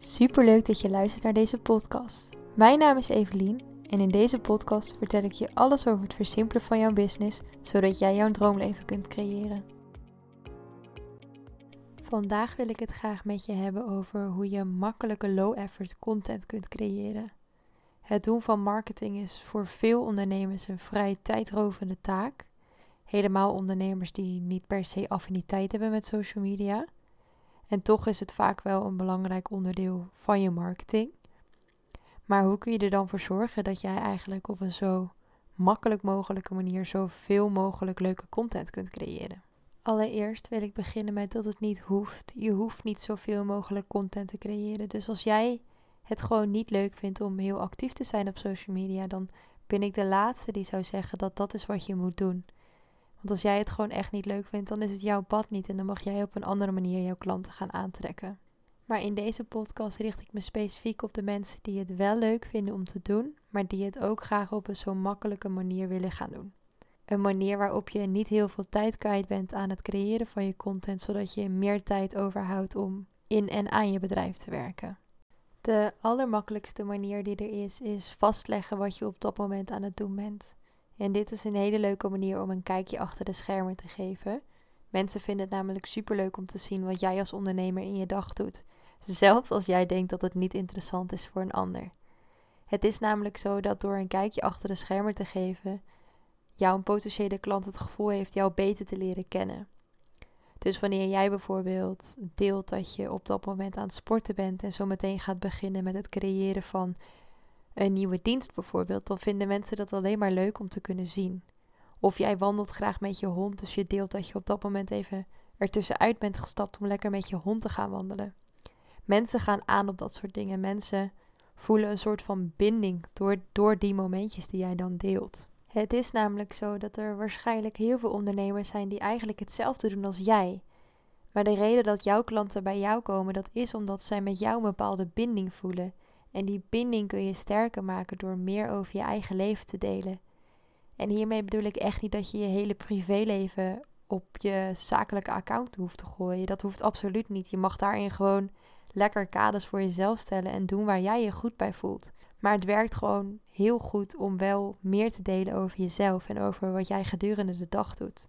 Superleuk dat je luistert naar deze podcast. Mijn naam is Evelien en in deze podcast vertel ik je alles over het versimpelen van jouw business, zodat jij jouw droomleven kunt creëren. Vandaag wil ik het graag met je hebben over hoe je makkelijke low-effort content kunt creëren. Het doen van marketing is voor veel ondernemers een vrij tijdrovende taak. Helemaal ondernemers die niet per se affiniteit hebben met social media. En toch is het vaak wel een belangrijk onderdeel van je marketing. Maar hoe kun je er dan voor zorgen dat jij eigenlijk op een zo makkelijk mogelijke manier zoveel mogelijk leuke content kunt creëren? Allereerst wil ik beginnen met dat het niet hoeft. Je hoeft niet zoveel mogelijk content te creëren. Dus als jij het gewoon niet leuk vindt om heel actief te zijn op social media, dan ben ik de laatste die zou zeggen dat dat is wat je moet doen. Want als jij het gewoon echt niet leuk vindt, dan is het jouw pad niet en dan mag jij op een andere manier jouw klanten gaan aantrekken. Maar in deze podcast richt ik me specifiek op de mensen die het wel leuk vinden om te doen, maar die het ook graag op een zo makkelijke manier willen gaan doen. Een manier waarop je niet heel veel tijd kwijt bent aan het creëren van je content, zodat je meer tijd overhoudt om in en aan je bedrijf te werken. De allermakkelijkste manier die er is, is vastleggen wat je op dat moment aan het doen bent. En dit is een hele leuke manier om een kijkje achter de schermen te geven. Mensen vinden het namelijk superleuk om te zien wat jij als ondernemer in je dag doet. Zelfs als jij denkt dat het niet interessant is voor een ander. Het is namelijk zo dat door een kijkje achter de schermen te geven, jouw potentiële klant het gevoel heeft jou beter te leren kennen. Dus wanneer jij bijvoorbeeld deelt dat je op dat moment aan het sporten bent en zo meteen gaat beginnen met het creëren van een nieuwe dienst bijvoorbeeld, dan vinden mensen dat alleen maar leuk om te kunnen zien. Of jij wandelt graag met je hond, dus je deelt dat je op dat moment even ertussenuit bent gestapt om lekker met je hond te gaan wandelen. Mensen gaan aan op dat soort dingen. Mensen voelen een soort van binding door, door die momentjes die jij dan deelt. Het is namelijk zo dat er waarschijnlijk heel veel ondernemers zijn die eigenlijk hetzelfde doen als jij. Maar de reden dat jouw klanten bij jou komen, dat is omdat zij met jou een bepaalde binding voelen. En die binding kun je sterker maken door meer over je eigen leven te delen. En hiermee bedoel ik echt niet dat je je hele privéleven op je zakelijke account hoeft te gooien. Dat hoeft absoluut niet. Je mag daarin gewoon lekker kaders voor jezelf stellen en doen waar jij je goed bij voelt. Maar het werkt gewoon heel goed om wel meer te delen over jezelf en over wat jij gedurende de dag doet.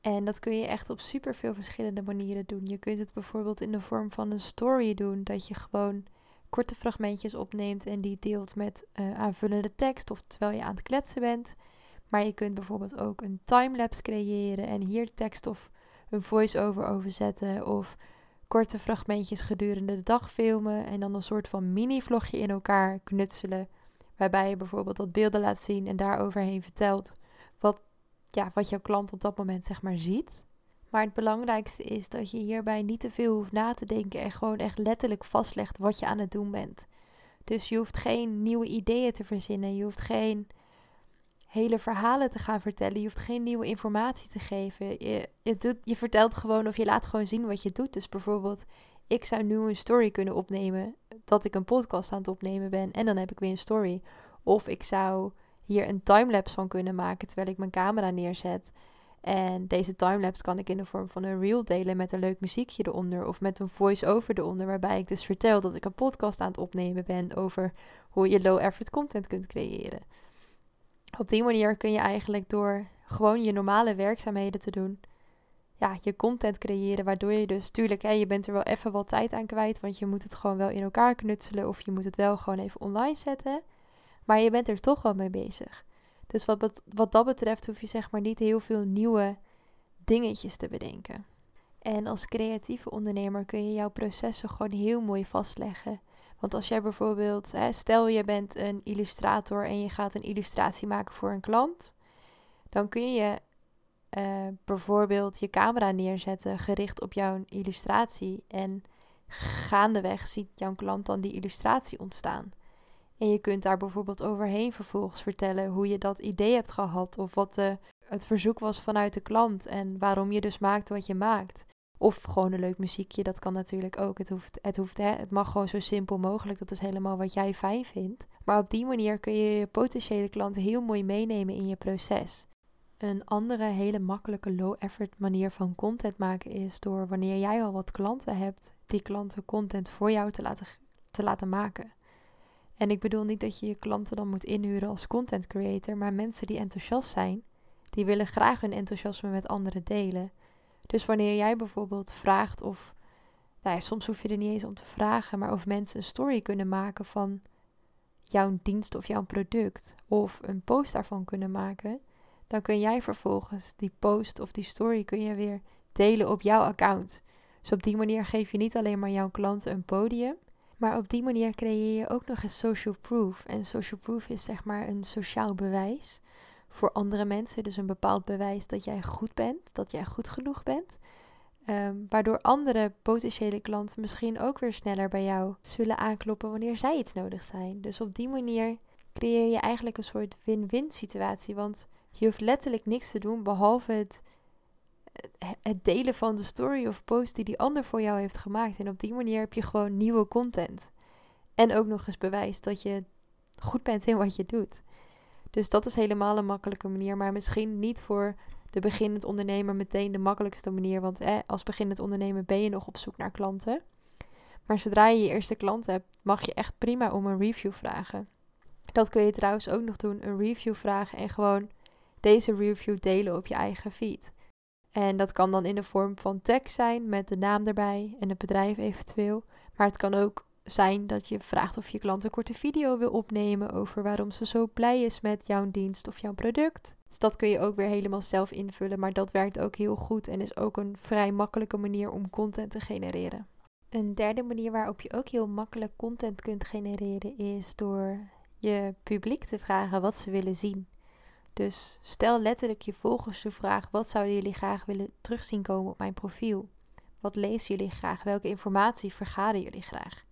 En dat kun je echt op super veel verschillende manieren doen. Je kunt het bijvoorbeeld in de vorm van een story doen, dat je gewoon korte fragmentjes opneemt en die deelt met uh, aanvullende tekst of terwijl je aan het kletsen bent. Maar je kunt bijvoorbeeld ook een timelapse creëren en hier tekst of een voice-over over zetten of korte fragmentjes gedurende de dag filmen en dan een soort van mini-vlogje in elkaar knutselen. Waarbij je bijvoorbeeld wat beelden laat zien en daaroverheen vertelt wat, ja, wat jouw klant op dat moment zeg maar ziet. Maar het belangrijkste is dat je hierbij niet te veel hoeft na te denken en gewoon echt letterlijk vastlegt wat je aan het doen bent. Dus je hoeft geen nieuwe ideeën te verzinnen, je hoeft geen hele verhalen te gaan vertellen, je hoeft geen nieuwe informatie te geven. Je, je, doet, je vertelt gewoon of je laat gewoon zien wat je doet. Dus bijvoorbeeld, ik zou nu een story kunnen opnemen dat ik een podcast aan het opnemen ben en dan heb ik weer een story. Of ik zou hier een timelapse van kunnen maken terwijl ik mijn camera neerzet. En deze timelapse kan ik in de vorm van een reel delen met een leuk muziekje eronder. Of met een voice-over eronder, waarbij ik dus vertel dat ik een podcast aan het opnemen ben over hoe je low-effort content kunt creëren. Op die manier kun je eigenlijk door gewoon je normale werkzaamheden te doen, ja, je content creëren. Waardoor je dus, tuurlijk, hè, je bent er wel even wat tijd aan kwijt, want je moet het gewoon wel in elkaar knutselen. Of je moet het wel gewoon even online zetten. Maar je bent er toch wel mee bezig. Dus wat, wat dat betreft hoef je zeg maar niet heel veel nieuwe dingetjes te bedenken. En als creatieve ondernemer kun je jouw processen gewoon heel mooi vastleggen. Want als jij bijvoorbeeld, stel je bent een illustrator en je gaat een illustratie maken voor een klant, dan kun je uh, bijvoorbeeld je camera neerzetten gericht op jouw illustratie. En gaandeweg ziet jouw klant dan die illustratie ontstaan. En je kunt daar bijvoorbeeld overheen vervolgens vertellen hoe je dat idee hebt gehad of wat de, het verzoek was vanuit de klant en waarom je dus maakt wat je maakt. Of gewoon een leuk muziekje, dat kan natuurlijk ook. Het, hoeft, het, hoeft, hè, het mag gewoon zo simpel mogelijk. Dat is helemaal wat jij fijn vindt. Maar op die manier kun je je potentiële klant heel mooi meenemen in je proces. Een andere hele makkelijke low-effort manier van content maken is door wanneer jij al wat klanten hebt, die klanten content voor jou te laten, te laten maken. En ik bedoel niet dat je je klanten dan moet inhuren als content creator, maar mensen die enthousiast zijn, die willen graag hun enthousiasme met anderen delen. Dus wanneer jij bijvoorbeeld vraagt of, nou soms hoef je er niet eens om te vragen, maar of mensen een story kunnen maken van jouw dienst of jouw product, of een post daarvan kunnen maken, dan kun jij vervolgens die post of die story kun je weer delen op jouw account. Dus op die manier geef je niet alleen maar jouw klanten een podium, maar op die manier creëer je ook nog eens social proof. En social proof is zeg maar een sociaal bewijs voor andere mensen. Dus een bepaald bewijs dat jij goed bent, dat jij goed genoeg bent. Um, waardoor andere potentiële klanten misschien ook weer sneller bij jou zullen aankloppen wanneer zij iets nodig zijn. Dus op die manier creëer je eigenlijk een soort win-win situatie. Want je hoeft letterlijk niks te doen behalve het, het delen van de story of post die die ander voor jou heeft gemaakt. En op die manier heb je gewoon nieuwe content. En ook nog eens bewijs dat je goed bent in wat je doet. Dus dat is helemaal een makkelijke manier, maar misschien niet voor de beginnend ondernemer meteen de makkelijkste manier. Want als beginnend ondernemer ben je nog op zoek naar klanten. Maar zodra je je eerste klant hebt, mag je echt prima om een review vragen. Dat kun je trouwens ook nog doen, een review vragen en gewoon deze review delen op je eigen feed. En dat kan dan in de vorm van tekst zijn met de naam erbij en het bedrijf eventueel. Maar het kan ook zijn dat je vraagt of je klant een korte video wil opnemen over waarom ze zo blij is met jouw dienst of jouw product. Dus dat kun je ook weer helemaal zelf invullen, maar dat werkt ook heel goed en is ook een vrij makkelijke manier om content te genereren. Een derde manier waarop je ook heel makkelijk content kunt genereren is door je publiek te vragen wat ze willen zien. Dus stel letterlijk je volgers de vraag: wat zouden jullie graag willen terugzien komen op mijn profiel? Wat lezen jullie graag? Welke informatie vergaren jullie graag?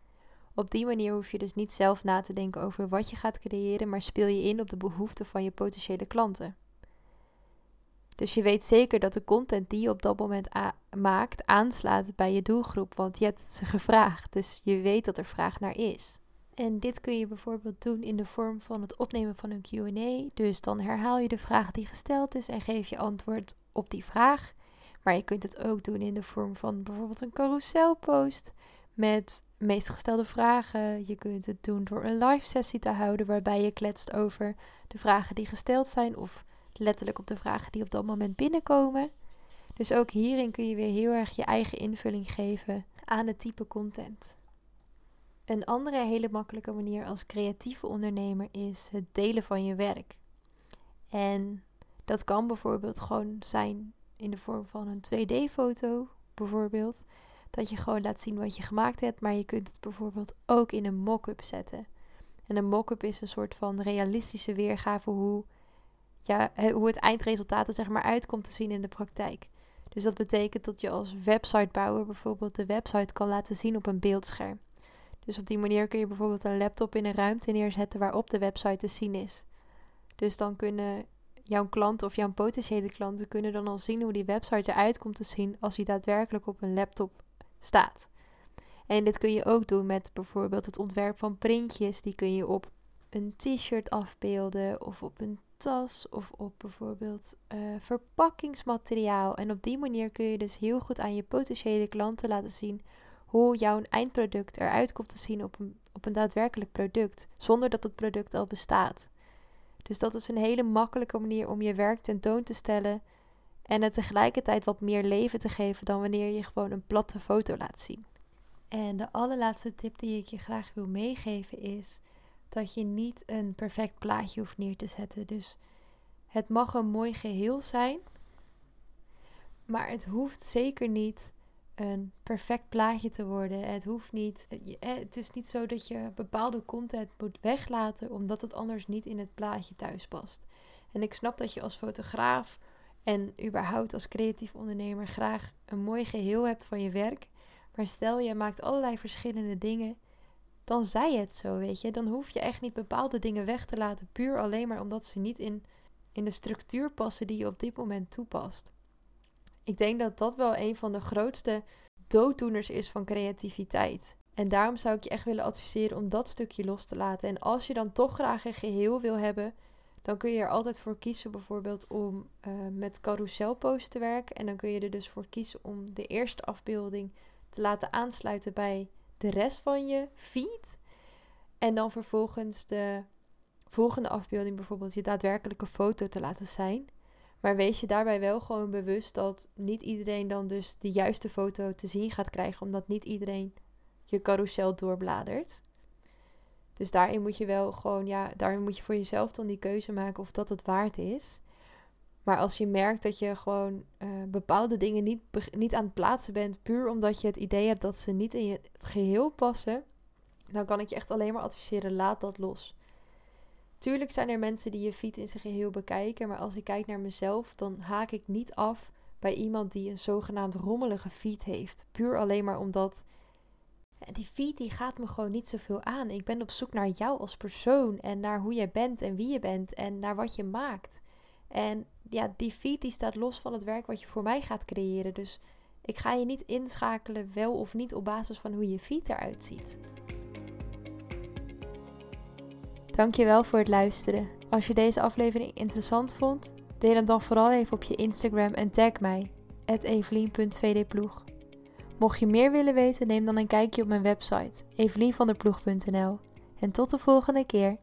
Op die manier hoef je dus niet zelf na te denken over wat je gaat creëren, maar speel je in op de behoeften van je potentiële klanten. Dus je weet zeker dat de content die je op dat moment maakt aanslaat bij je doelgroep, want je hebt ze gevraagd. Dus je weet dat er vraag naar is. En dit kun je bijvoorbeeld doen in de vorm van het opnemen van een QA. Dus dan herhaal je de vraag die gesteld is en geef je antwoord op die vraag. Maar je kunt het ook doen in de vorm van bijvoorbeeld een carouselpost met meest gestelde vragen. Je kunt het doen door een live sessie te houden waarbij je kletst over de vragen die gesteld zijn of letterlijk op de vragen die op dat moment binnenkomen. Dus ook hierin kun je weer heel erg je eigen invulling geven aan het type content. Een andere hele makkelijke manier als creatieve ondernemer is het delen van je werk. En dat kan bijvoorbeeld gewoon zijn in de vorm van een 2D-foto, bijvoorbeeld. Dat je gewoon laat zien wat je gemaakt hebt, maar je kunt het bijvoorbeeld ook in een mock-up zetten. En een mock-up is een soort van realistische weergave hoe, ja, hoe het eindresultaat er zeg maar uitkomt te zien in de praktijk. Dus dat betekent dat je als websitebouwer bijvoorbeeld de website kan laten zien op een beeldscherm. Dus op die manier kun je bijvoorbeeld een laptop in een ruimte neerzetten waarop de website te zien is. Dus dan kunnen jouw klanten of jouw potentiële klanten kunnen dan al zien hoe die website eruit komt te zien als die daadwerkelijk op een laptop staat. En dit kun je ook doen met bijvoorbeeld het ontwerp van printjes. Die kun je op een t-shirt afbeelden of op een tas of op bijvoorbeeld uh, verpakkingsmateriaal. En op die manier kun je dus heel goed aan je potentiële klanten laten zien hoe jouw eindproduct eruit komt te zien op een, op een daadwerkelijk product, zonder dat het product al bestaat. Dus dat is een hele makkelijke manier om je werk tentoon te stellen en het tegelijkertijd wat meer leven te geven dan wanneer je gewoon een platte foto laat zien. En de allerlaatste tip die ik je graag wil meegeven is dat je niet een perfect plaatje hoeft neer te zetten. Dus het mag een mooi geheel zijn, maar het hoeft zeker niet een perfect plaatje te worden. Het hoeft niet. Het is niet zo dat je bepaalde content moet weglaten omdat het anders niet in het plaatje thuis past. En ik snap dat je als fotograaf en überhaupt als creatief ondernemer graag een mooi geheel hebt van je werk. Maar stel je maakt allerlei verschillende dingen, dan zij het zo, weet je. Dan hoef je echt niet bepaalde dingen weg te laten, puur alleen maar omdat ze niet in, in de structuur passen die je op dit moment toepast. Ik denk dat dat wel een van de grootste dooddoeners is van creativiteit. En daarom zou ik je echt willen adviseren om dat stukje los te laten. En als je dan toch graag een geheel wil hebben, dan kun je er altijd voor kiezen bijvoorbeeld om uh, met carouselpost te werken. En dan kun je er dus voor kiezen om de eerste afbeelding te laten aansluiten bij de rest van je feed. En dan vervolgens de volgende afbeelding bijvoorbeeld je daadwerkelijke foto te laten zijn. Maar wees je daarbij wel gewoon bewust dat niet iedereen dan dus de juiste foto te zien gaat krijgen, omdat niet iedereen je carousel doorbladert. Dus daarin moet je wel gewoon, ja, daarin moet je voor jezelf dan die keuze maken of dat het waard is. Maar als je merkt dat je gewoon uh, bepaalde dingen niet, niet aan het plaatsen bent, puur omdat je het idee hebt dat ze niet in je geheel passen, dan kan ik je echt alleen maar adviseren: laat dat los. Tuurlijk zijn er mensen die je feed in zijn geheel bekijken, maar als ik kijk naar mezelf, dan haak ik niet af bij iemand die een zogenaamd rommelige feed heeft. Puur alleen maar omdat die feed die gaat me gewoon niet zoveel aan. Ik ben op zoek naar jou als persoon en naar hoe jij bent en wie je bent en naar wat je maakt. En ja, die feed die staat los van het werk wat je voor mij gaat creëren. Dus ik ga je niet inschakelen wel of niet op basis van hoe je feed eruit ziet. Dankjewel voor het luisteren. Als je deze aflevering interessant vond, deel hem dan vooral even op je Instagram en tag mij, evelien.vdploeg. Mocht je meer willen weten, neem dan een kijkje op mijn website, evelienvanderploeg.nl. En tot de volgende keer.